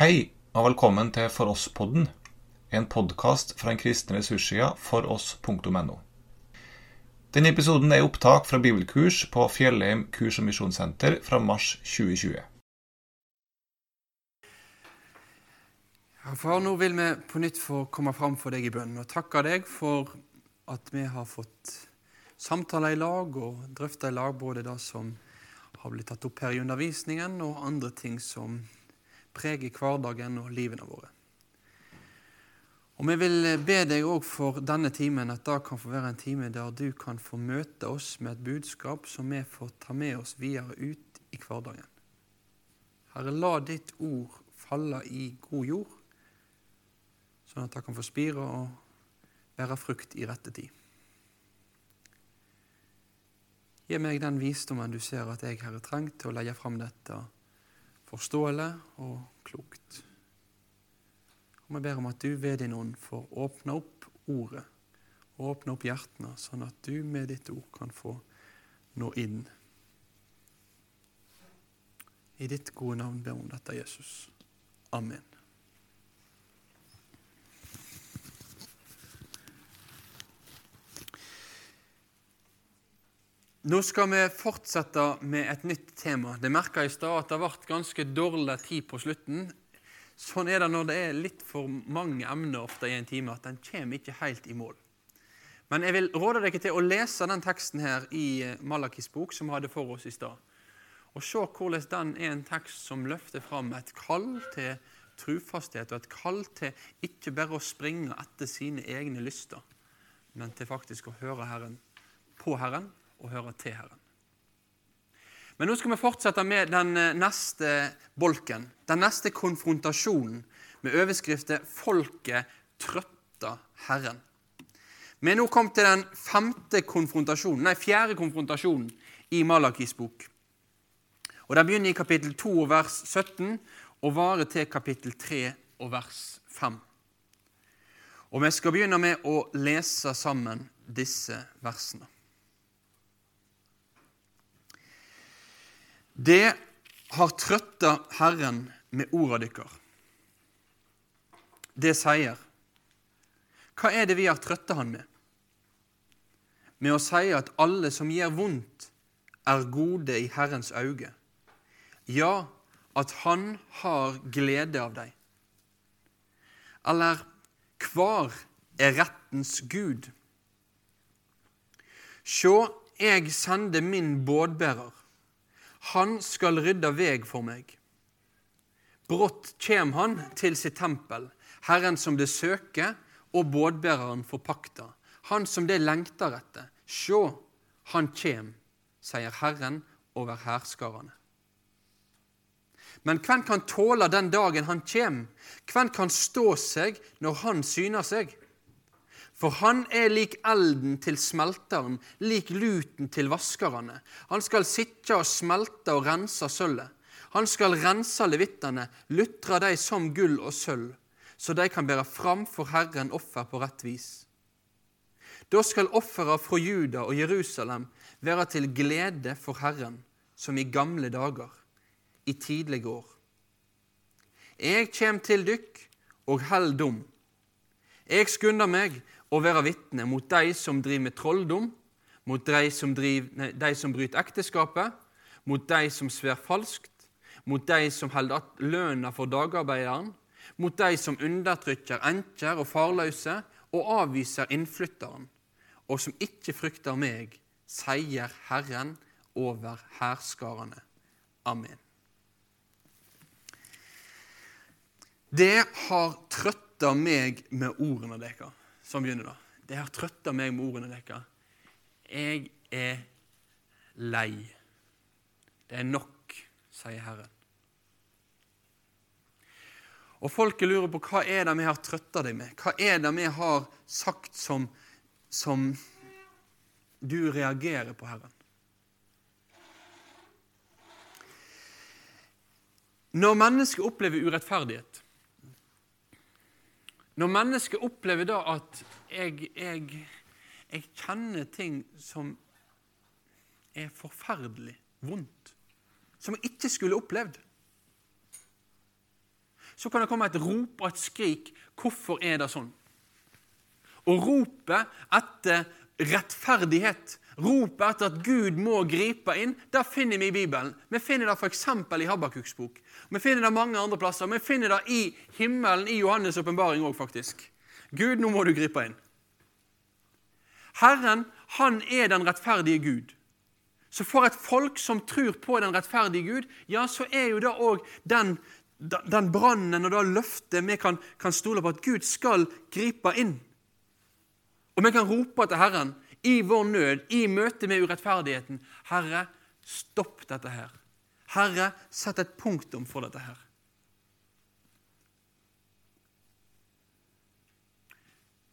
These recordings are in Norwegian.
Hei, og velkommen til For oss-podden, en podkast fra en kristne ressurssida foross.no. Denne episoden er opptak fra bibelkurs på Fjellheim kurs- og misjonssenter fra mars 2020. Ja, far, nå vil vi på nytt få komme fram for deg i bønn og takke deg for at vi har fått samtale i lag og drøfte i lag både det som har blitt tatt opp her i undervisningen, og andre ting som preger hverdagen og livene våre. Og Vi vil be deg òg for denne timen at det kan få være en time der du kan få møte oss med et budskap som vi får ta med oss videre ut i hverdagen. Herre, la ditt ord falle i god jord, sånn at det kan få spire og være frukt i rette tid. Gi meg den visdommen du ser at jeg, Herre, trenger til å legge fram dette forståelig og klokt. Og Vi ber om at du ved din ånd får åpne opp ordet og åpne opp hjertene, sånn at du med ditt ord kan få nå inn. I ditt gode navn ber vi om dette, Jesus. Amen. Nå skal vi fortsette med et nytt tema. Det merka i stad at det ble ganske dårlig tid på slutten. Sånn er det når det er litt for mange emner ofte i en time, at en kommer ikke helt i mål. Men jeg vil råde dere til å lese den teksten her i Malakis bok, som vi hadde for oss i stad. Og se hvordan den er en tekst som løfter fram et kall til trufasthet, og et kall til ikke bare å springe etter sine egne lyster, men til faktisk å høre Herren på Herren og høre til Herren. Men nå skal vi fortsette med den eh, neste bolken, den neste konfrontasjonen, med overskriften 'Folket trøtta Herren'. Vi er nå kommet til den femte konfrontasjonen, nei, fjerde konfrontasjonen i Malakis bok. Og Den begynner i kapittel 2 vers 17 og varer til kapittel 3 og vers 5. Og Vi skal begynne med å lese sammen disse versene. Det har trøtta Herren med orda dykkar. Det sier Hva er det vi har trøtta Han med? Med å si at alle som gjør vondt, er gode i Herrens auge. Ja, at Han har glede av deg. Eller hvar er rettens Gud? Sjå, jeg sender min bådbærer han skal rydde veg for meg. Brått kjem han til sitt tempel, Herren som det søker, og bådbæreren forpakta, han som det lengter etter. Sjå, han kjem, sier Herren over hærskarene. Men hvem kan tåle den dagen han kjem? Hvem kan stå seg når han syner seg? For han er lik elden til smelteren, lik luten til vaskerne. Han skal sitte og smelte og rense sølvet. Han skal rense levittene, lutre dem som gull og sølv, så de kan bære fram for Herren offer på rett vis. Da skal offera fra Juda og Jerusalem være til glede for Herren, som i gamle dager, i tidlige år. Jeg kjem til dykk og held dom. Jeg skunder meg å være vitne mot de som driver med trolldom, mot de som, driver, nei, de som bryter ekteskapet, mot de som sver falskt, mot de som holder lønna for dagarbeideren, mot de som undertrykker enker og farløse og avviser innflytteren, og som ikke frykter meg, sier Herren over hærskarene. Amen. Det har trøtta meg med ordene deres. Sånn begynner det. Det har trøtta meg med ordene deres. Jeg er lei. Det er nok, sier Herren. Og Folket lurer på hva er det vi har trøtta deg med. Hva er det vi har sagt som, som du reagerer på, Herren? Når mennesker opplever urettferdighet, når mennesket opplever da at jeg, jeg, jeg kjenner ting som er forferdelig vondt, som jeg ikke skulle opplevd, så kan det komme et rop og et skrik. Hvorfor er det sånn? Og ropet etter rettferdighet, ropet etter at Gud må gripe inn, det finner vi i Bibelen. Vi finner det f.eks. i Habakuks bok. Vi finner det mange andre plasser. Vi finner det i himmelen, i Johannes' åpenbaring òg, faktisk. Gud, nå må du gripe inn. Herren, han er den rettferdige Gud. Så for et folk som tror på den rettferdige Gud, ja, så er jo det òg den, den brannen og det løftet vi kan, kan stole på at Gud skal gripe inn. Og vi kan rope til Herren i vår nød, i møte med urettferdigheten. Herre, stopp dette her. Herre, sett et punktum for dette her.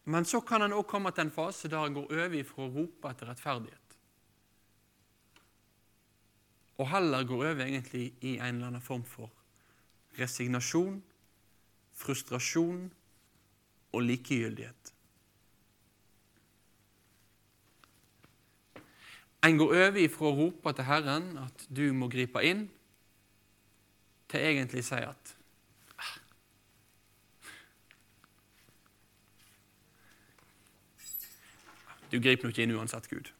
Men så kan en òg komme til en fase der en går over fra å rope etter rettferdighet, og heller går over egentlig i en eller annen form for resignasjon, frustrasjon og likegyldighet. En går over ifra å rope til Herren at du må gripe inn, til egentlig å si at Du griper nok inn uansett, Gud.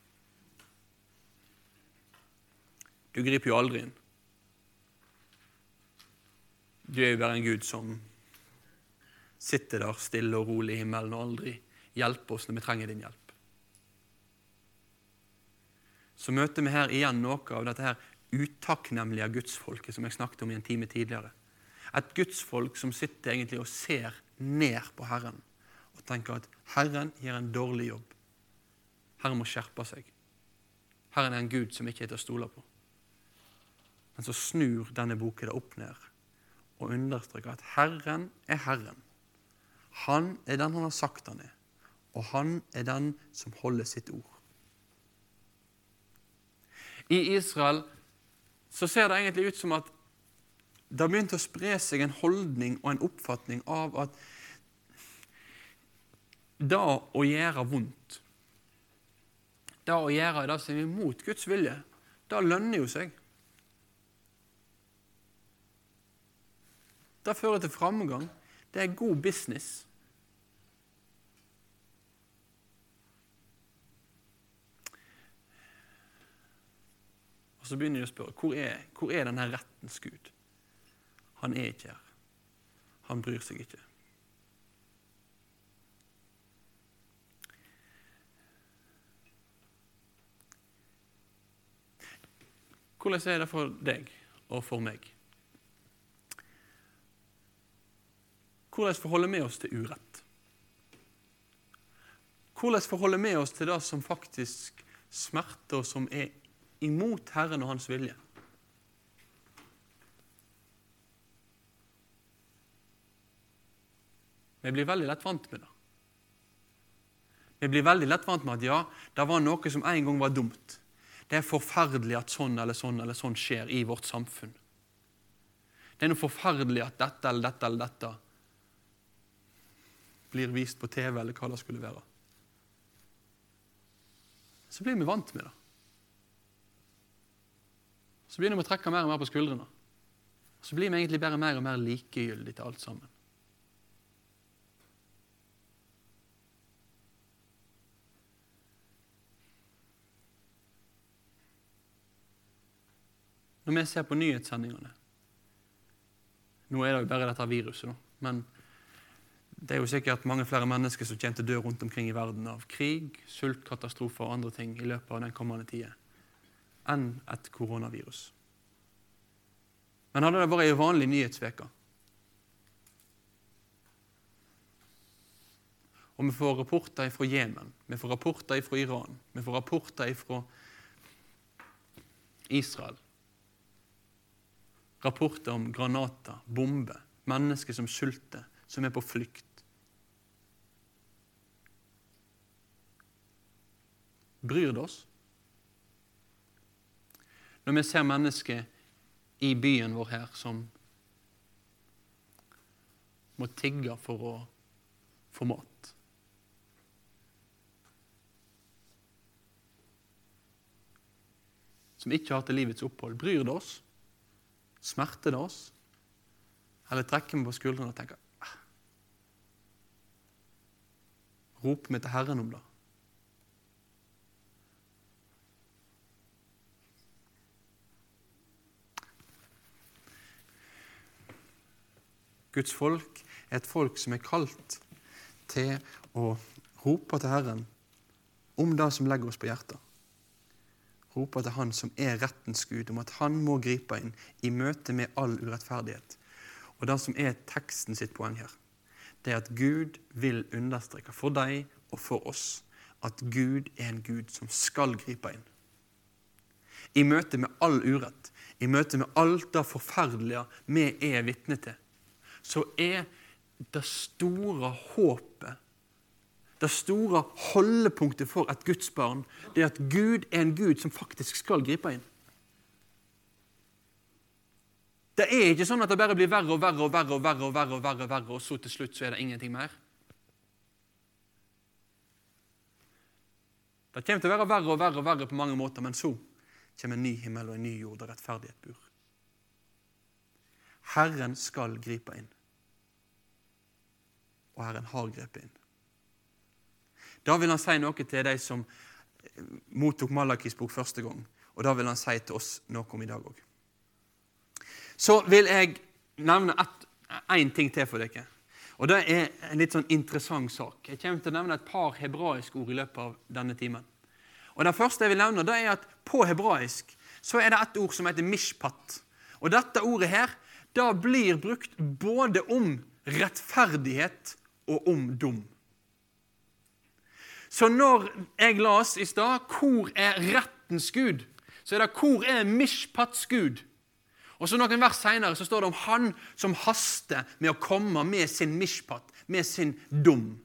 Du griper jo aldri inn. Du er jo bare en Gud som sitter der stille og rolig i himmelen og aldri hjelper oss når vi trenger din hjelp. Så møter vi her igjen noe av dette her utakknemlige gudsfolket som jeg snakket om i en time tidligere. Et gudsfolk som sitter egentlig og ser ned på Herren og tenker at Herren gjør en dårlig jobb. Herren må skjerpe seg. Herren er en Gud som ikke er til å stole på. Men så snur denne boken det opp ned og understreker at Herren er Herren. Han er den han har sagt han er, og han er den som holder sitt ord. I Israel så ser det egentlig ut som at det har begynt å spre seg en holdning og en oppfatning av at det å gjøre vondt det å gjøre det som er imot Guds vilje, det lønner jo seg. Det fører til framgang. Det er god business. Og Så begynner de å spørre hvor er, hvor er denne rettens Gud. Han er ikke her. Han bryr seg ikke. Hvordan er det for deg og for meg? Hvordan forholder vi oss til urett? Hvordan forholder vi oss til det som faktisk smerter, og som er imot Herren og Hans vilje? Vi blir veldig lett vant med det. Vi blir veldig lett vant med at ja, det var noe som en gang var dumt. Det er forferdelig at sånn eller sånn eller sånn skjer i vårt samfunn. Det er noe forferdelig at dette eller dette eller dette blir vist på TV, eller hva det skulle være. Så blir vi vant med det. Så begynner vi å trekke mer og mer på skuldrene. Så blir vi egentlig bare mer og mer likegyldige til alt sammen. Når vi ser på nyhetssendingene Nå er det jo bare dette viruset. Men det er jo sikkert mange flere mennesker som kommer til å dø rundt omkring i verden av krig, sultkatastrofer og andre ting i løpet av den kommende tida enn et koronavirus. Men hadde det vært ei vanlig nyhetsveke Og vi får rapporter fra Jemen, vi får rapporter fra Iran, vi får rapporter fra Israel Rapporter om granater, bomber, mennesker som sulter, som er på flukt. Bryr det oss? Når vi ser mennesker i byen vår her som må tigge for å få mat. Som ikke har til livets opphold. Bryr det oss? Smerter det oss? Eller trekker vi på skuldrene og tenker ah. Rope meg til Herren om det. Guds folk er et folk som er kalt til å rope til Herren om det som legger oss på hjertet. Rope til Han som er rettens Gud, om at Han må gripe inn i møte med all urettferdighet. Og det som er teksten sitt poeng her, det er at Gud vil understreke for deg og for oss at Gud er en Gud som skal gripe inn. I møte med all urett, i møte med alt det forferdelige vi er vitne til, så er det store håpet, det store holdepunktet for et Guds barn, det er at Gud er en Gud som faktisk skal gripe inn. Det er ikke sånn at det bare blir verre og verre og verre, og verre, og verre, og verre, og verre, og så til slutt så er det ingenting mer. Det kommer til å være verre og verre og verre på mange måter, men så kommer en ny himmel og en ny jord der rettferdighet bor. Herren skal gripe inn. Og Herren har grepet inn. Da vil han si noe til de som mottok Malakis bok første gang, og da vil han si til oss noe om i dag òg. Så vil jeg nevne én ting til for dere. Og Det er en litt sånn interessant sak. Jeg kommer til å nevne et par hebraiske ord i løpet av denne timen. Og Det første jeg vil nevne, det er at på hebraisk så er det et ord som heter mishpat. Og Dette ordet her, da blir brukt både om rettferdighet og om dom. Så når jeg las i stad 'Hvor er rettens Gud?', så er det 'Hvor er mishpats Gud?' Og så Noen vers senere så står det om han som haster med å komme med sin mishpat, med sin dom.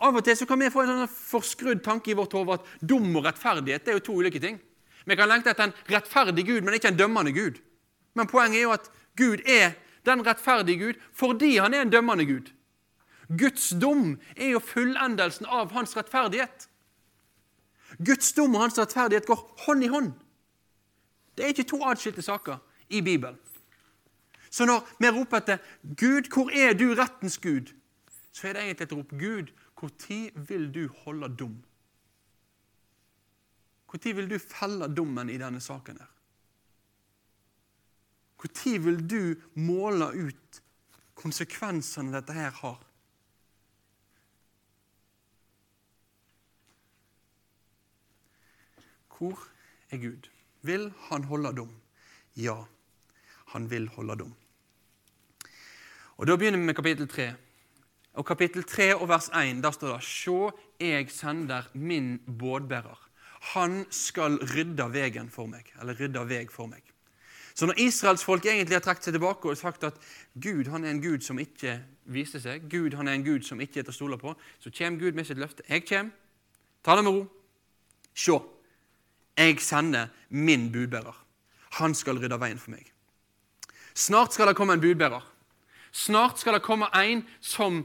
Av og til så kan vi få en sånn forskrudd tanke i vårt hode at dom og rettferdighet det er jo to ulike ting. Vi kan lengte etter en rettferdig Gud, men ikke en dømmende Gud. Men poenget er jo at Gud er den rettferdige Gud fordi han er en dømmende Gud. Guds dom er jo fullendelsen av hans rettferdighet. Guds dom og hans rettferdighet går hånd i hånd. Det er ikke to adskilte saker i Bibelen. Så når vi roper etter 'Gud, hvor er du, rettens Gud?', så er det egentlig et rop 'Gud, når vil du holde dom?' Når vil du felle dommen i denne saken? her? Når vil du måle ut konsekvensene dette her har? Hvor er Gud? Vil han holde dom? Ja, han vil holde dom. Og Da begynner vi med kapittel 3. Og Kapittel 3 og vers 1 der står det Sjå, jeg sender min bådbærer. Han skal rydde veien for meg. Eller rydde vei for meg. Så når israelsfolk egentlig har trukket seg tilbake og sagt at Gud han er en Gud som ikke viser seg, Gud han er en Gud som ikke er til å stole på, så kommer Gud med sitt løfte. Jeg kommer. Ta det med ro. Se, jeg sender min budbærer. Han skal rydde veien for meg. Snart skal det komme en budbærer. Snart skal det komme en som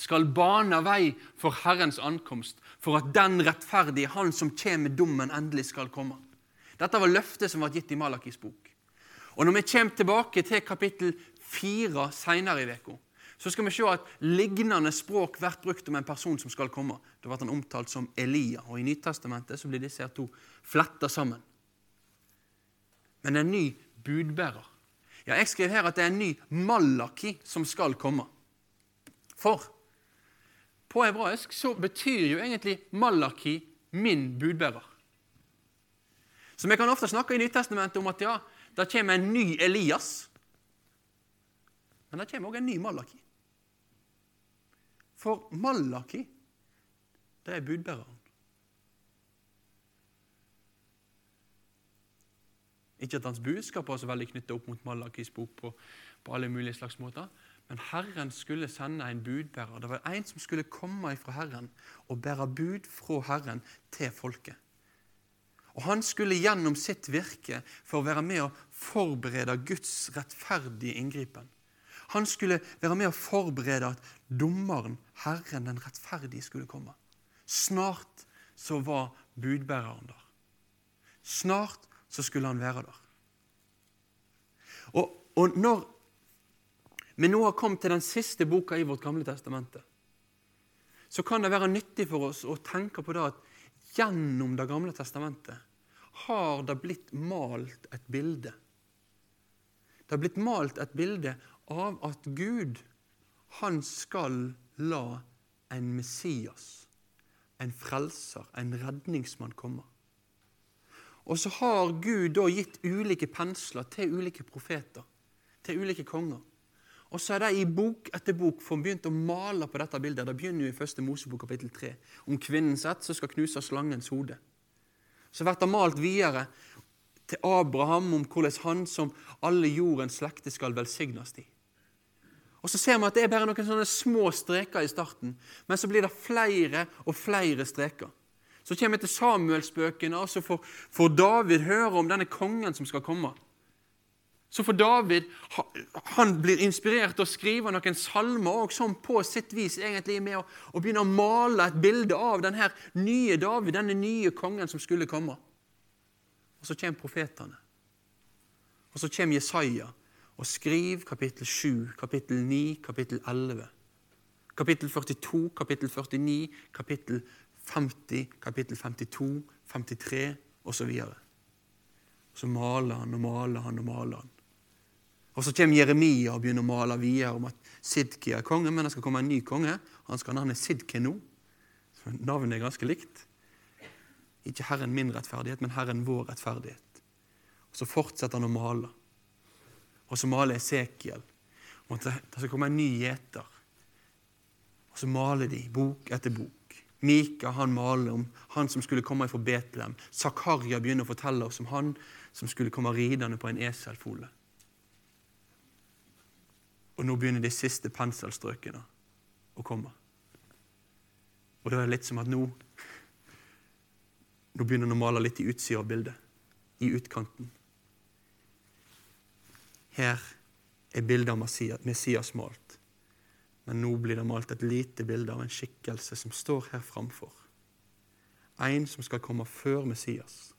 skal bane vei for Herrens ankomst, for at den rettferdige, han som kommer med dommen, endelig skal komme. Dette var løftet som var gitt i Malakis bok. Og Når vi kommer tilbake til kapittel 4 senere i uka, skal vi se at lignende språk blir brukt om en person som skal komme. Da blir han omtalt som Elia, og i Nytestamentet blir disse to fletta sammen. Men en ny budbærer. Ja, Jeg skriver her at det er en ny Malaki som skal komme. For på hebraisk så betyr jo egentlig Malaki min budbærer. Så vi kan ofte snakke i Nytestamentet om at ja, det kommer en ny Elias. Men det kommer òg en ny Malaki. For Malaki, det er budbæreren. Ikke at hans budskap var så veldig knyttet opp mot Malakis bok på, på, alle mulige slags måter, men Herren skulle sende en budbærer. Det var en som skulle komme fra Herren og bære bud fra Herren til folket. Og Han skulle gjennom sitt virke for å være med og forberede Guds rettferdige inngripen. Han skulle være med og forberede at dommeren, Herren den rettferdige, skulle komme. Snart så var budbæreren der. Snart så skulle han være der. Og, Og når vi nå har kommet til den siste boka i vårt gamle testamente, så kan det være nyttig for oss å tenke på det at gjennom Det gamle testamentet har det blitt malt et bilde. Det har blitt malt et bilde av at Gud, han skal la en Messias, en frelser, en redningsmann komme. Og så har Gud da gitt ulike pensler til ulike profeter, til ulike konger. Og så er de i bok etter bok for begynt å male på dette bildet. Det begynner jo i første Mosebok kapittel 3, om kvinnens ett så skal knuse slangens hode. Så blir det malt videre til Abraham om hvordan han som alle jordens slekter skal velsignes i. Og Så ser vi at det er bare noen sånne små streker i starten, men så blir det flere og flere streker. Så kommer vi til Samuelsbøkene, og så får, David høre om denne kongen som skal komme. Så for David han blir inspirert til å skrive noen salmer og sånn på sitt vis egentlig med å, å begynne å male et bilde av denne nye David, denne nye kongen som skulle komme. Og så kommer profetene. Og så kommer Jesaja og skriver kapittel 7, kapittel 9, kapittel 11. Kapittel 42, kapittel 49, kapittel 50, kapittel 52, 53 osv. Så maler han og maler han og maler han. Og Så kommer Jeremia og begynner å male videre om at Sidki er konge, men det skal komme en ny konge. Han skal navnet. Så navnet er ganske likt. Ikke Herren min rettferdighet, men Herren vår rettferdighet. Og Så fortsetter han å male. Og så maler Esekiel om at det skal komme en ny gjeter. Og så maler de bok etter bok. Mika han maler om han som skulle komme fra Betlehem. Zakaria begynner å fortelle oss om han som skulle komme ridende på en eselfole. Og nå begynner de siste penselstrøkene å komme. Og da er det litt som at nå Nå begynner han å male litt i utsida av bildet. I utkanten. Her er bildet av Messias malt. Men nå blir det malt et lite bilde av en skikkelse som står her framfor. En som skal komme før Messias.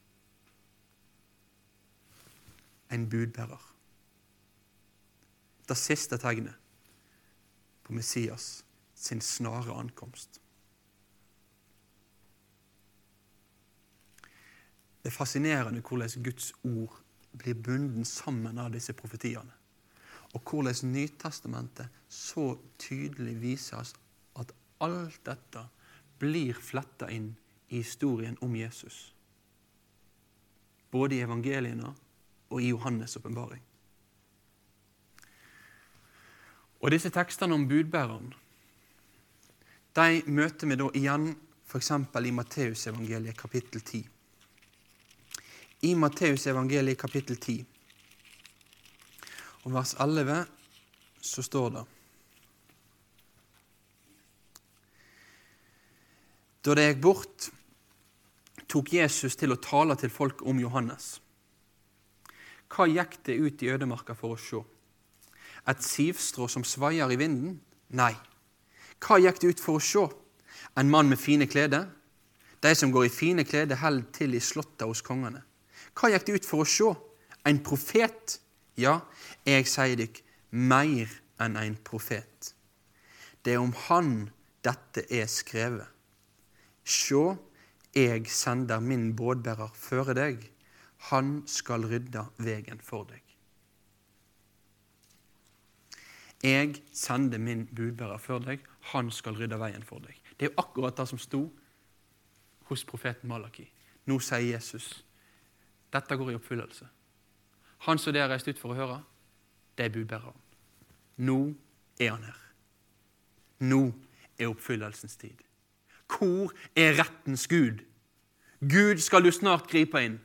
En budbærer det siste tegnet på Messias sin snare ankomst. Det er fascinerende hvordan Guds ord blir bundet sammen av disse profetiene. Og hvordan Nytestamentet så tydelig viser oss at alt dette blir fletta inn i historien om Jesus. Både i evangeliene og i Johannes' åpenbaring. Og disse tekstene om budbæreren de møter vi da igjen f.eks. i Matteusevangeliet kapittel 10. I Matteusevangeliet kapittel 10 og vers 11 så står det Da det gikk bort, tok Jesus til å tale til folk om Johannes. Hva gikk det ut i ødemarka for å se? Et sivstrå som svaier i vinden? Nei. Hva gikk det ut for å se? En mann med fine klær? De som går i fine klær, holder til i slottet hos kongene. Hva gikk det ut for å se? En profet? Ja, jeg sier dykk, mer enn en profet. Det er om han dette er skrevet. Sjå, jeg sender min bådbærer føre deg. Han skal rydde veien for deg. Jeg sender min budbærer før deg. Han skal rydde veien for deg. Det er jo akkurat det som sto hos profeten Malaki. Nå sier Jesus dette går i oppfyllelse. Han som dere reiste ut for å høre, det er budbæreren. Nå er han her. Nå er oppfyllelsens tid. Hvor er rettens Gud? Gud skal du snart gripe inn.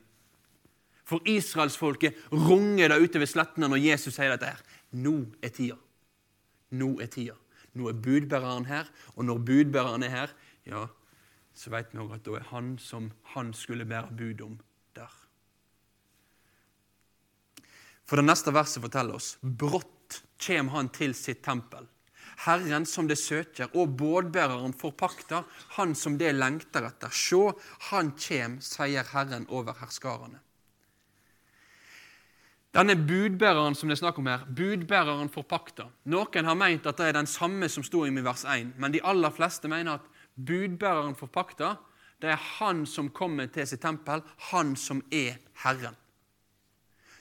For israelsfolket runger det ute ved slettene når Jesus sier dette her. Nå er tida. Nå er tida. Nå er budbæreren her, og når budbæreren er her, ja, så vet vi òg at da er han som han skulle bære bud om, der. For det neste verset forteller oss brått kjem han til sitt tempel. Herren som det søker, og bådbæreren for pakta, han som det lengter etter. Sjå, han kjem, sier Herren over herskarene. Denne budbæreren som det er snakk om her, budbæreren for pakta. Noen har meint at det er den samme som sto i vers 1, men de aller fleste mener at budbæreren for pakta det er han som kommer til sitt tempel, han som er Herren.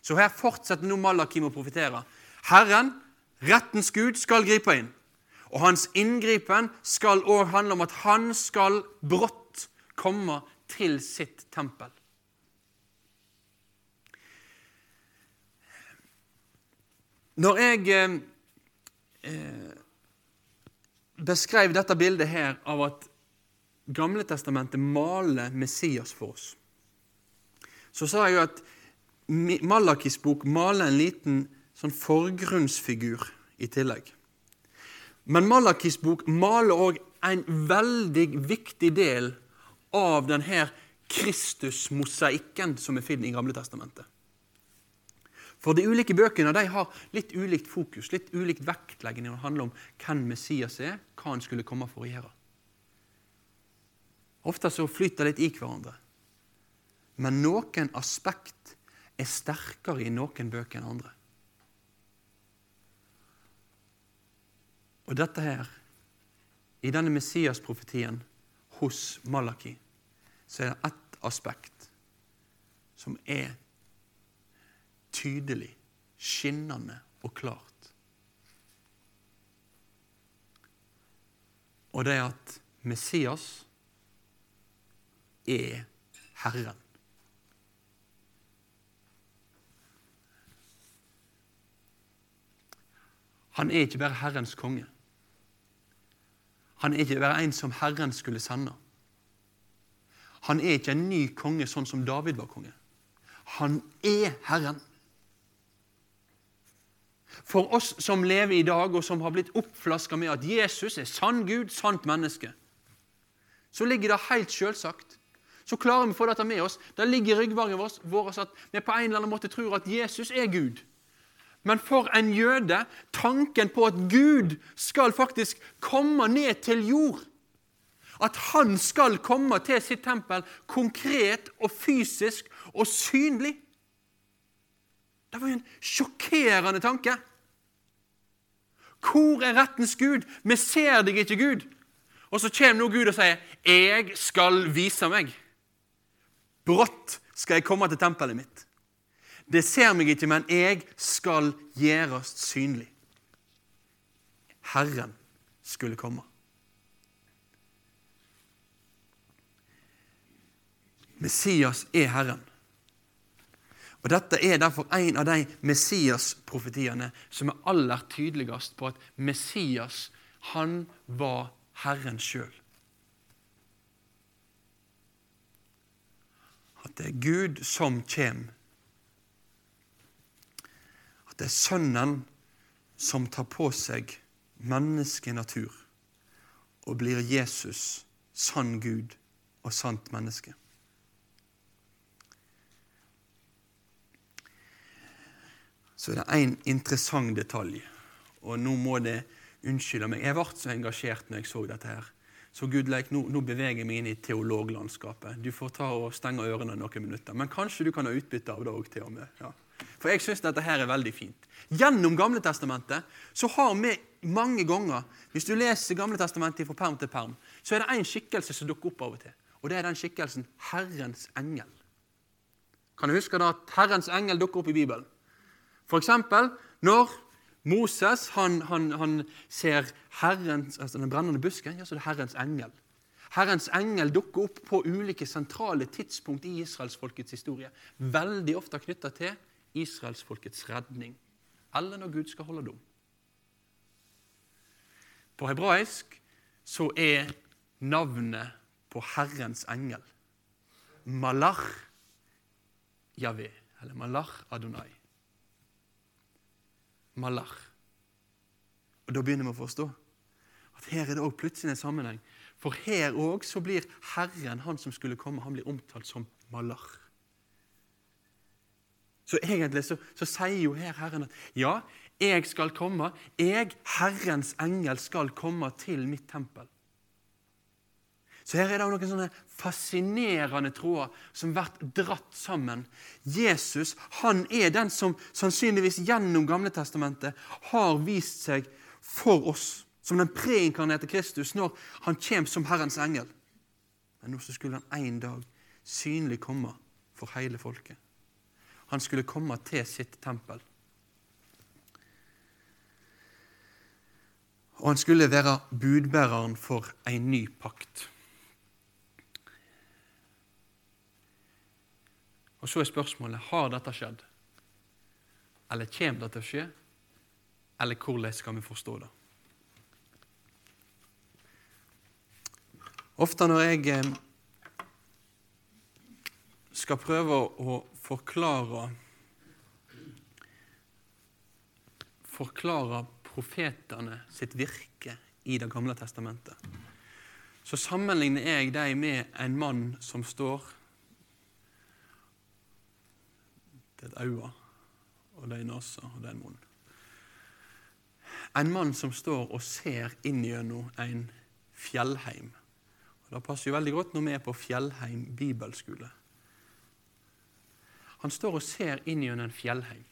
Så her fortsetter nå Malakim å profetere. Herren, rettens Gud, skal gripe inn. Og hans inngripen skal òg handle om at han skal brått komme til sitt tempel. Når jeg eh, eh, beskrev dette bildet her av at Gamle testamentet maler Messias for oss, så sa jeg jo at Malakis bok maler en liten sånn forgrunnsfigur i tillegg. Men Malakis bok maler òg en veldig viktig del av denne Kristus-mosaikken som er finner i Gamle testamentet. For de ulike bøkene de har litt ulikt fokus, litt ulikt vektlegging når det handler om hvem Messias er, hva han skulle komme for å gjøre. Ofte så flyter det litt i hverandre. Men noen aspekt er sterkere i noen bøker enn andre. Og dette her, i denne Messias-profetien hos Malaki, så er det ett aspekt som er tydelig, skinnende og klart. Og det at Messias er Herren. Han er ikke bare Herrens konge. Han er ikke bare en som Herren skulle sende. Han er ikke en ny konge sånn som David var konge. Han er Herren. For oss som lever i dag, og som har blitt oppflaska med at Jesus er sann Gud, sant menneske, så ligger det helt selvsagt. Så klarer vi å få dette med oss. Det ligger i ryggmargen vår at vi på en eller annen måte tror at Jesus er Gud. Men for en jøde, tanken på at Gud skal faktisk komme ned til jord At han skal komme til sitt tempel konkret og fysisk og synlig Det var jo en sjokkerende tanke. Hvor er rettens Gud? Vi ser deg ikke, Gud. Og så kommer nå Gud og sier, 'Jeg skal vise meg'. Brått skal jeg komme til tempelet mitt. Det ser meg ikke, men jeg skal gjøres synlig. Herren skulle komme. Messias er Herren. Og Dette er derfor en av de Messias-profetiene som er aller tydeligst på at Messias han var Herren sjøl. At det er Gud som kommer. At det er Sønnen som tar på seg menneskenatur og blir Jesus, sann Gud og sant menneske. Så er det én interessant detalj. Og nå må det unnskylde meg. Jeg ble så engasjert når jeg så dette her. Så Gudleik, nå, nå beveger jeg meg inn i teologlandskapet. Du får ta og stenge ørene noen minutter. Men kanskje du kan ha utbytte av det òg, til og med. Ja. For jeg syns dette her er veldig fint. Gjennom Gamle Testamentet så har vi mange ganger Hvis du leser Gamle Testamentet fra perm til perm, så er det én skikkelse som dukker opp av og til. Og det er den skikkelsen Herrens engel. Kan du huske da at Herrens engel dukker opp i Bibelen? For eksempel når Moses han, han, han ser herrens, altså den brennende busken, ja, så det Herrens engel. Herrens engel dukker opp på ulike sentrale tidspunkt i israelsfolkets historie. Veldig ofte knytta til israelsfolkets redning, eller når Gud skal holde dom. På hebraisk så er navnet på Herrens engel Malach Javé, eller Malach Adonai. Malach. Og Da begynner vi å forstå at her er det også plutselig en sammenheng. For her òg blir Herren, han som skulle komme, han blir omtalt som Malach. Så egentlig så, så sier jo her Herren at ja, jeg skal komme. Jeg, Herrens engel, skal komme til mitt tempel. Så her er det noen sånne fascinerende tråder som blir dratt sammen. Jesus han er den som sannsynligvis gjennom Gamle Testamentet har vist seg for oss som den preinkarnerte Kristus når han kommer som Herrens engel. Men nå skulle han en dag synlig komme for hele folket. Han skulle komme til sitt tempel. Og han skulle være budbæreren for en ny pakt. Og Så er spørsmålet har dette skjedd. Eller kommer det til å skje? Eller hvordan skal vi forstå det? Ofte når jeg eh, skal prøve å forklare Forklare profetene sitt virke i Det gamle testamentet, så sammenligner jeg dem med en mann som står Det er et øye, og det en nese, og det er en munn. En mann som står og ser inn gjennom en fjellheim. Og Det passer jo veldig godt når vi er på Fjellheim bibelskole. Han står og ser inn gjennom en fjellheim.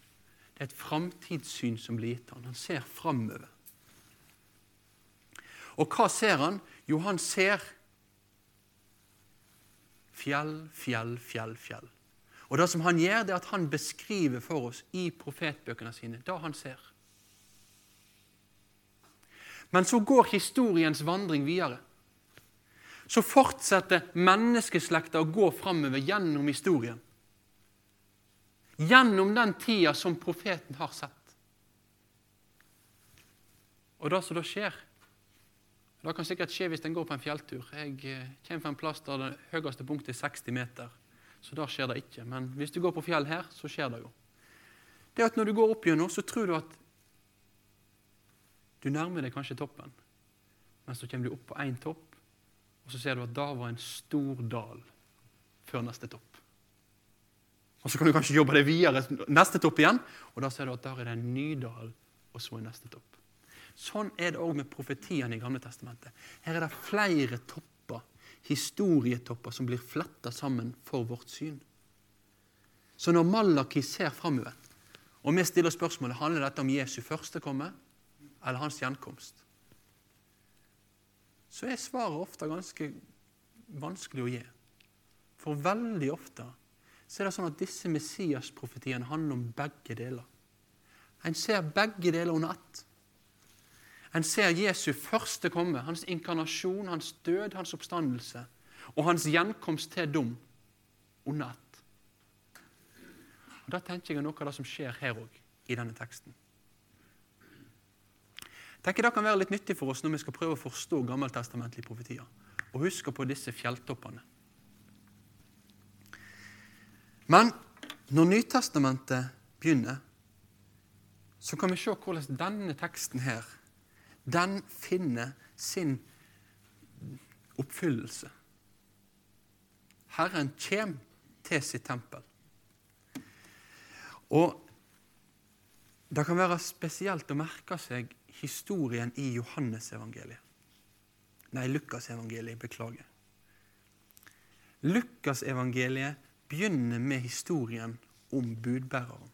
Det er et framtidssyn som blir gitt han. Han ser framover. Og hva ser han? Jo, han ser fjell, fjell, fjell, fjell. Og det som han gjør, det er at han beskriver for oss i profetbøkene sine det han ser. Men så går historiens vandring videre. Så fortsetter menneskeslekta å gå framover gjennom historien. Gjennom den tida som profeten har sett. Og det som da skjer Det kan sikkert skje hvis en går på en fjelltur. Jeg eh, kommer fra en plass der det høyeste punktet er 60 meter. Så da skjer det ikke. Men hvis du går på fjell her, så skjer det jo. Det at Når du går opp gjennom, så tror du at du nærmer deg kanskje toppen. Men så kommer du opp på én topp, og så ser du at da var en stor dal før neste topp. Og Så kan du kanskje jobbe deg videre neste topp igjen, og da ser du at der er det en ny dal, og så en neste topp. Sånn er det òg med profetiene i Gamle testamentet. Her er det flere topper historietopper som blir fletta sammen for vårt syn. Så når Malaki ser framover, og vi stiller spørsmålet handler dette om Jesu første komme eller hans gjenkomst, så er svaret ofte ganske vanskelig å gi. For veldig ofte så er det sånn at disse Messias-profetiene handler om begge deler. En ser begge deler under ett. En ser Jesu første komme, hans inkarnasjon, hans død, hans oppstandelse og hans gjenkomst til dom under ett. Og Da tenker jeg noe av det som skjer her òg, i denne teksten. Jeg tenker Det kan være litt nyttig for oss når vi skal prøve å forstå gammeltestamentlige profetier, og huske på disse fjelltoppene. Men når Nytestamentet begynner, så kan vi se hvordan denne teksten her den finner sin oppfyllelse. Herren kommer til sitt tempel. Og det kan være spesielt å merke seg historien i Johannesevangeliet. Nei, Lukasevangeliet. Beklager. Lukasevangeliet begynner med historien om budbæreren.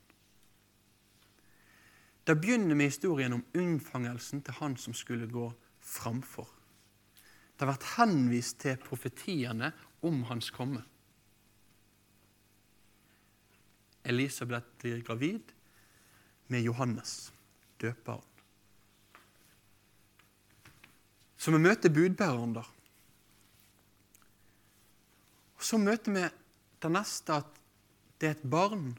Det begynner med historien om unnfangelsen til han som skulle gå framfor. Det har vært henvist til profetiene om hans komme. Elisabeth blir gravid med Johannes, døperen. Så vi møter budbæreren der. Og Så møter vi det neste at det er et barn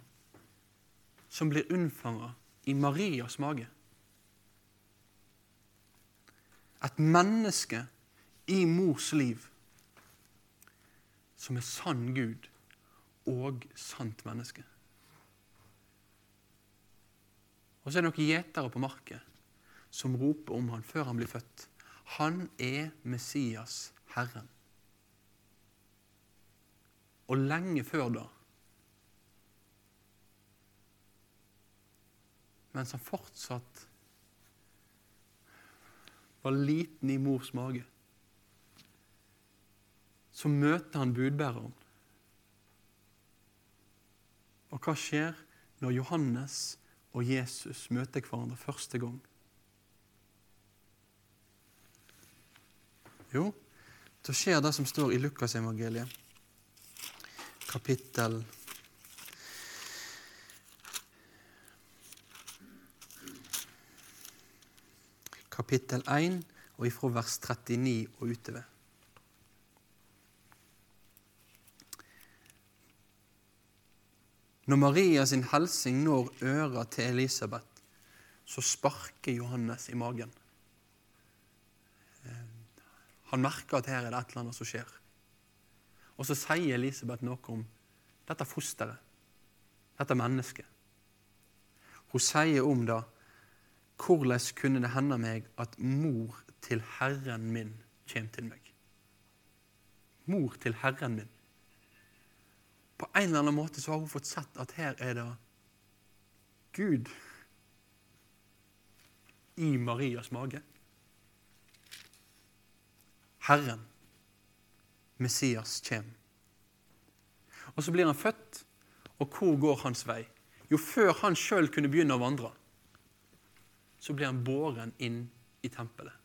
som blir unnfanga i Marias mage. Et menneske i mors liv som er sann Gud og sant menneske. Og så er det noen gjetere på marken som roper om han før han blir født. Han er Messias, Herren. Og lenge før da mens han fortsatt var liten i mors mage, så møter han budbæreren. Og hva skjer når Johannes og Jesus møter hverandre første gang? Jo, da skjer det som står i Lukasevangeliet, kapittel Kapittel 1 og ifra vers 39 og utover. Når Maria sin helsing når øra til Elisabeth, så sparker Johannes i magen. Han merker at her er det et eller annet som skjer. Og så sier Elisabeth noe om dette fosteret, dette mennesket. Hun sier om det hvordan kunne det hende meg at mor til Herren min kommer til meg? Mor til Herren min. På en eller annen måte så har hun fått sett at her er det Gud i Marias mage. Herren, Messias, kommer. Og så blir han født, og hvor går hans vei? Jo, før han sjøl kunne begynne å vandre, så blir han båren inn i tempelet.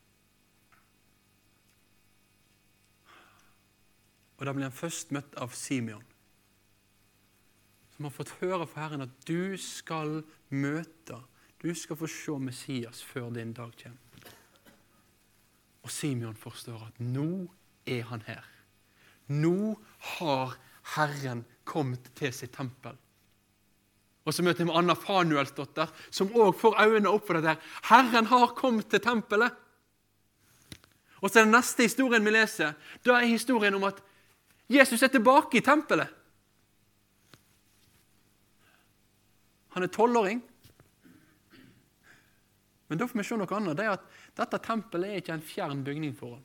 Og da blir han først møtt av Simeon som har fått høre fra Herren at du skal møte, du skal få se Messias før din dag kommer. Og Simeon forstår at nå er han her. Nå har Herren kommet til sitt tempel. Og så møter vi Anna Fanuelsdotter, som òg får øynene opp for dette. Herren har kommet til tempelet. Og så er den neste historien vi leser, da er historien om at Jesus er tilbake i tempelet. Han er tolvåring. Men da får vi se noe annet. Det er at Dette tempelet er ikke en fjern bygning for ham.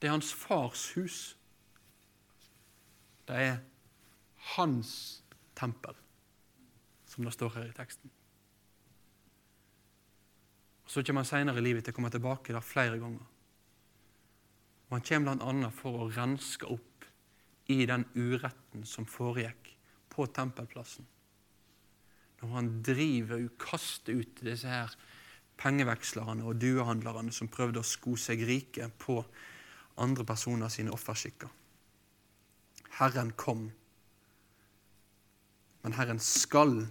Det er hans fars hus. Det er hans tempel, som det står her i teksten. Og Så kommer han senere i livet til å komme tilbake der flere ganger. Og Han kommer bl.a. for å renske opp i den uretten som foregikk på tempelplassen når han driver og kaster ut disse her pengevekslerne og duehandlerne som prøvde å sko seg rike på andre personer sine offerskikker. Herren kom, men Herren skal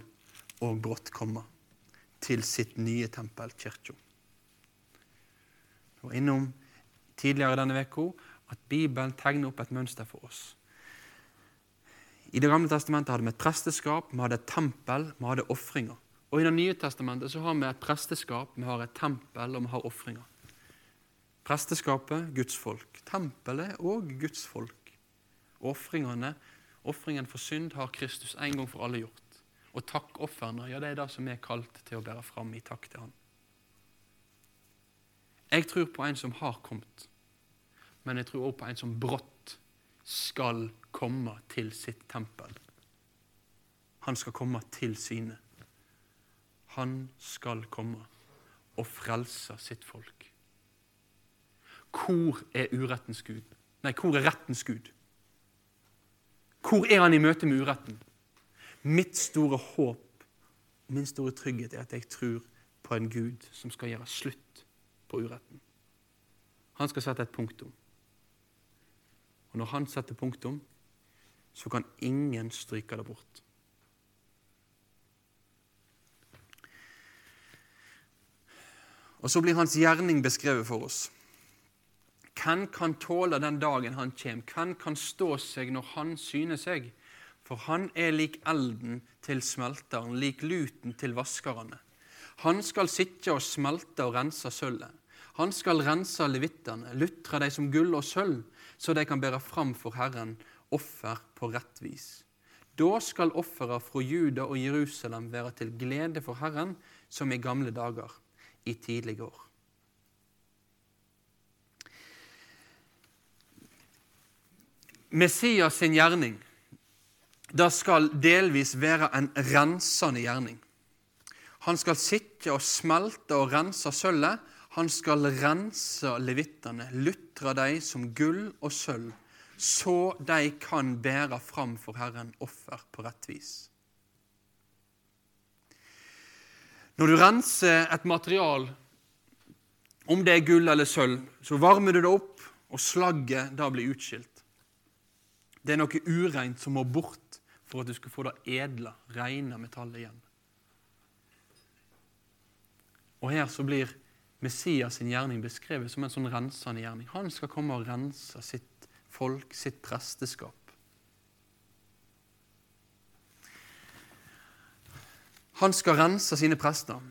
og brått komme til sitt nye tempel, kirka. Vi var innom tidligere denne uka at Bibelen tegner opp et mønster for oss. I Det gamle testamentet hadde vi et presteskap, vi hadde et tempel, vi hadde ofringer. Og I Det nye testamentet så har vi et presteskap, vi har et tempel, og vi har ofringer. Presteskapet Guds folk. Tempelet og Guds folk. Ofringene, ofringen for synd har Kristus en gang for alle gjort. Og takkofrene, ja, det er det som er kalt til å bære fram i takk til Han. Jeg tror på en som har kommet, men jeg tror også på en som brått skal komme til sitt tempel. Han skal komme til sine. Han skal komme og frelse sitt folk. Hvor er urettens Gud? Nei, hvor er rettens Gud? Hvor er han i møte med uretten? Mitt store håp min store trygghet er at jeg tror på en Gud som skal gjøre slutt på uretten. Han skal sette et punktum. Og når han setter punktum, så kan ingen stryke det bort. Og så blir hans gjerning beskrevet for oss. Hvem kan tåle den dagen han kommer? Hvem kan stå seg når han syner seg? For han er lik elden til smelteren, lik luten til vaskerne. Han skal sitte og smelte og rense sølvet. Han skal rense levittene, lutre dem som gull og sølv, så de kan bære fram for Herren offer på rett vis. Da skal offera fra Juda og Jerusalem være til glede for Herren, som i gamle dager, i tidlige år. Messias sin gjerning det skal delvis være en rensende gjerning. Han skal sitte og smelte og rense sølvet. Han skal rense levittene, lutre dem som gull og sølv, så de kan bære fram for Herren offer på rett vis. Når du renser et material, om det er gull eller sølv, så varmer du det opp, og slagget da blir utskilt. Det er noe ureint som må bort for at du skulle få det edle, rene metallet igjen. Og her så blir Messias sin gjerning beskrevet som en sånn rensende gjerning. Han skal komme og rense sitt folk, sitt presteskap. Han skal rense sine prester,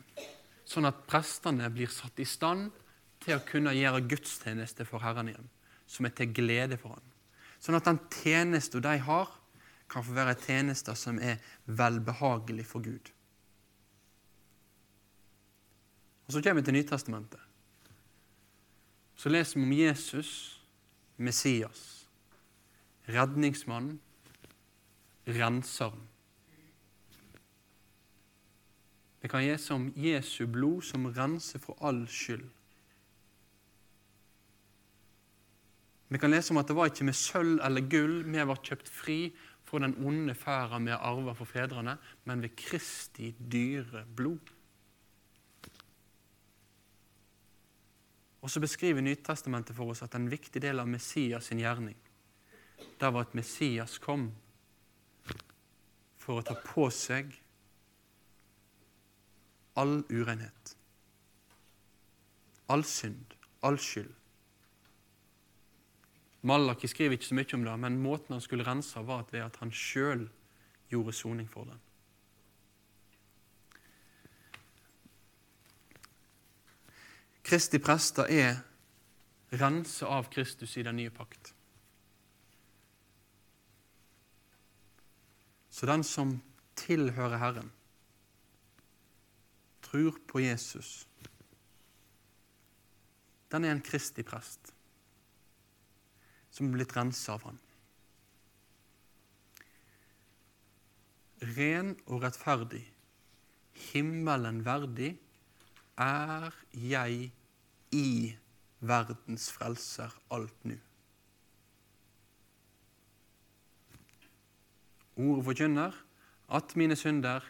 sånn at prestene blir satt i stand til å kunne gjøre gudstjeneste for Herren igjen, som er til glede for ham. Sånn at den tjenesten de har, kan få være tjenester som er velbehagelig for Gud. Og Så kommer vi til Nytestamentet. Så leser vi om Jesus, Messias, redningsmannen, renseren. Vi kan lese om Jesu blod som renser for all skyld. Vi kan lese om at det var ikke med sølv eller gull vi ble kjøpt fri fra den onde ferda vi har arva for fedrene, men ved Kristi dyre blod. Og så beskriver Nytestamentet for oss at en viktig del av Messias sin gjerning det var at Messias kom for å ta på seg all urenhet, all synd, all skyld. Malaki skriver ikke så mye om det, men måten han skulle rense var ved at han sjøl gjorde soning for den. Kristi prester er renset av Kristus i den nye pakt. Så den som tilhører Herren, tror på Jesus, den er en Kristi prest som er blitt renset av Han. Ren og rettferdig, himmelen verdig, er jeg i verdens frelser alt nu. Ordet forkynner at mine synder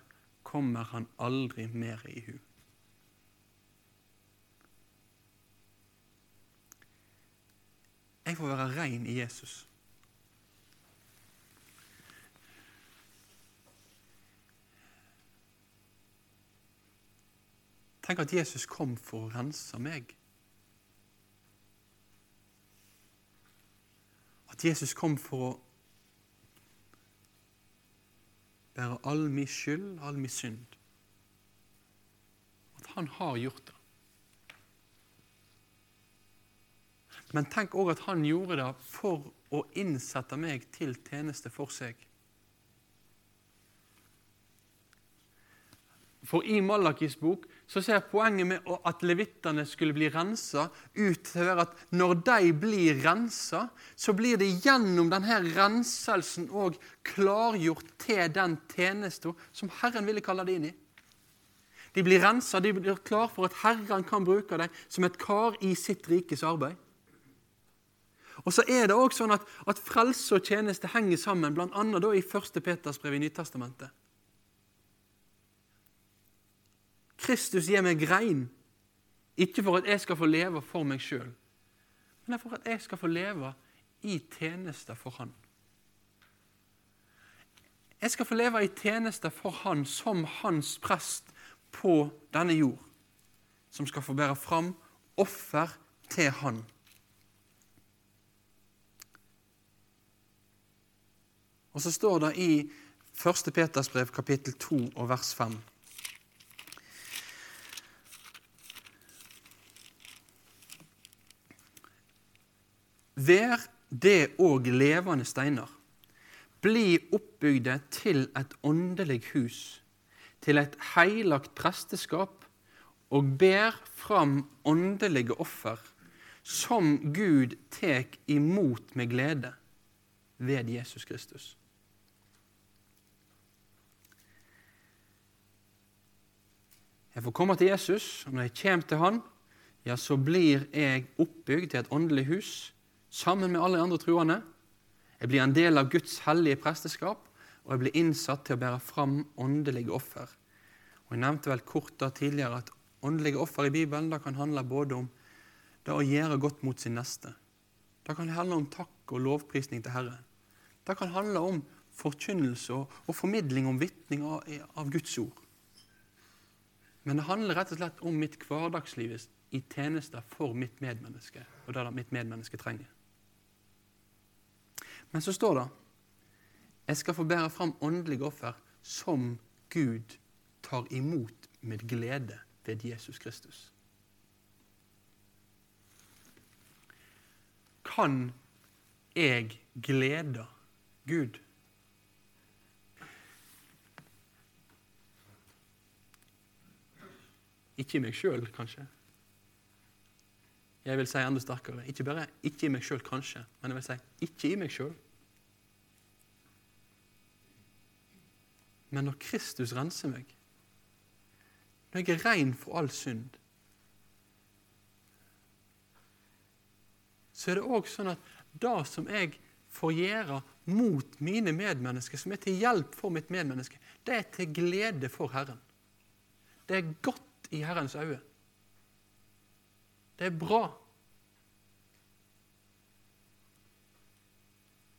kommer han aldri mer i hu. Jeg får være rein i Jesus. Tenk at Jesus kom for å rense meg. At Jesus kom for å bære all min skyld, all min synd. At han har gjort det. Men tenk òg at han gjorde det for å innsette meg til tjeneste for seg. For i Malakis bok så ser poenget med at levittene skulle bli rensa, ut til at når de blir rensa, så blir det gjennom denne renselsen òg klargjort til den tjenesten som Herren ville kalle det inn i. De blir rensa, de blir klar for at Herren kan bruke dem som et kar i sitt rikes arbeid. Og så er det også sånn at, at frelse og tjeneste henger sammen, bl.a. i 1. Peters brev i Nytestamentet. Kristus gir meg grein, ikke for at jeg skal få leve for meg sjøl, men for at jeg skal få leve i tjeneste for Han. Jeg skal få leve i tjeneste for Han som Hans prest på denne jord, som skal få bære fram offer til Han. Og så står det i 1. Peters brev, kapittel 2 og vers 5. Vær det òg levende steiner. Bli oppbygde til et åndelig hus, til et heilagt presteskap, og ber fram åndelige offer, som Gud tek imot med glede ved Jesus Kristus. Jeg får komme til Jesus, og når jeg kommer til Han, ja, så blir jeg oppbygd til et åndelig hus sammen med alle andre troende. Jeg blir en del av Guds hellige presteskap, og jeg blir innsatt til å bære fram åndelige offer. Og Jeg nevnte vel kort da tidligere at åndelige offer i Bibelen da kan handle både om det å gjøre godt mot sin neste. Det kan handle om takk og lovprisning til Herren. Det kan handle om forkynnelse og, og formidling om vitning av, av Guds ord. Men det handler rett og slett om mitt hverdagsliv i tjenester for mitt medmenneske, og det mitt medmenneske trenger. Men så står det jeg skal få bære fram åndelige offer som Gud tar imot med glede ved Jesus Kristus. Kan jeg glede Gud? Ikke i meg sjøl, kanskje. Jeg vil si enda sterkere. Ikke bare ikke i meg sjøl, kanskje, men jeg vil si ikke i meg sjøl. Men når Kristus renser meg, når jeg er ren for all synd, så er det òg sånn at det som jeg får gjøre mot mine medmennesker, som er til hjelp for mitt medmenneske, det er til glede for Herren. Det er godt i Herrens øyne. Det er bra.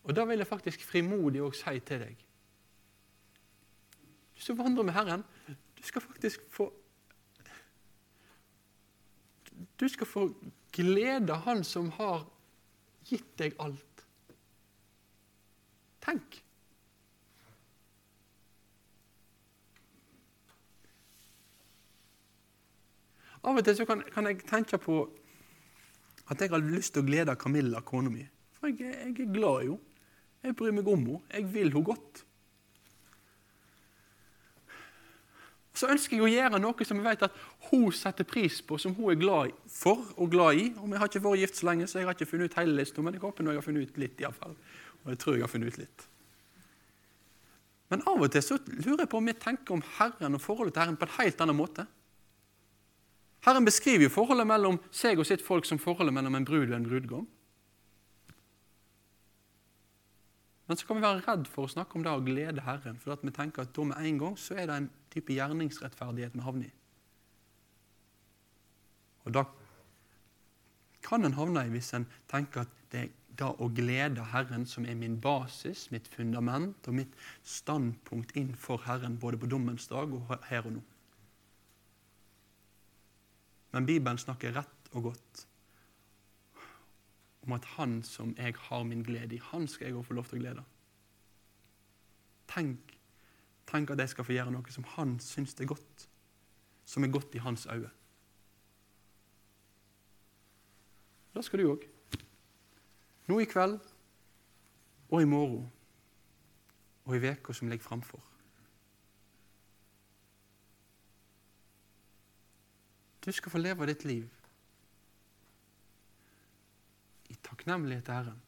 Og da vil jeg faktisk frimodig òg si til deg Du som vandrer med Herren, du skal faktisk få Du skal få glede Han som har gitt deg alt. Tenk! Av og til så kan, kan, jeg tenke på at jeg har lyst til å glede Camilla, kona mi. For jeg, jeg, er glad i henne. Jeg bryr meg om henne. Jeg vil henne godt. Så ønsker jeg å gjøre noe som jeg vet at hun setter pris på, som hun er glad for og glad i. Og Vi har ikke vært gift så lenge, så jeg har ikke funnet ut hele lista, men jeg håper nå jeg har funnet ut litt. I alle fall. Og jeg tror jeg har funnet ut litt. Men av og til så lurer jeg på om vi tenker om Herren og forholdet til Herren på en helt annen måte. Herren beskriver jo forholdet mellom seg og sitt folk som forholdet mellom en brud og en brudgom. Men så kan vi være redd for å snakke om det å glede Herren, for vi tenker at da med en gang så er det en type gjerningsrettferdighet vi havner i. Og da kan en havne i hvis en tenker at det er det å glede Herren som er min basis, mitt fundament og mitt standpunkt innenfor Herren både på dommens dag og her og nå. Men Bibelen snakker rett og godt om at han som jeg har min glede i, han skal jeg òg få lov til å glede. Tenk, tenk at jeg skal få gjøre noe som han syns er godt, som er godt i hans øyne. Det skal du òg. Nå i kveld og i morgen og i veka som ligger framfor. Du skal få leve ditt liv i takknemlighet til Herren.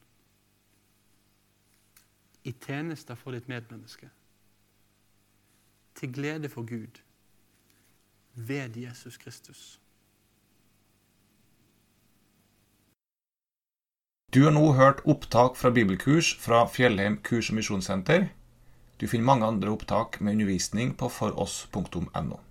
I tjenester for ditt medmenneske. Til glede for Gud. Ved Jesus Kristus. Du har nå hørt opptak fra bibelkurs fra Fjellheim kurs- og misjonssenter. Du finner mange andre opptak med undervisning på foross.no.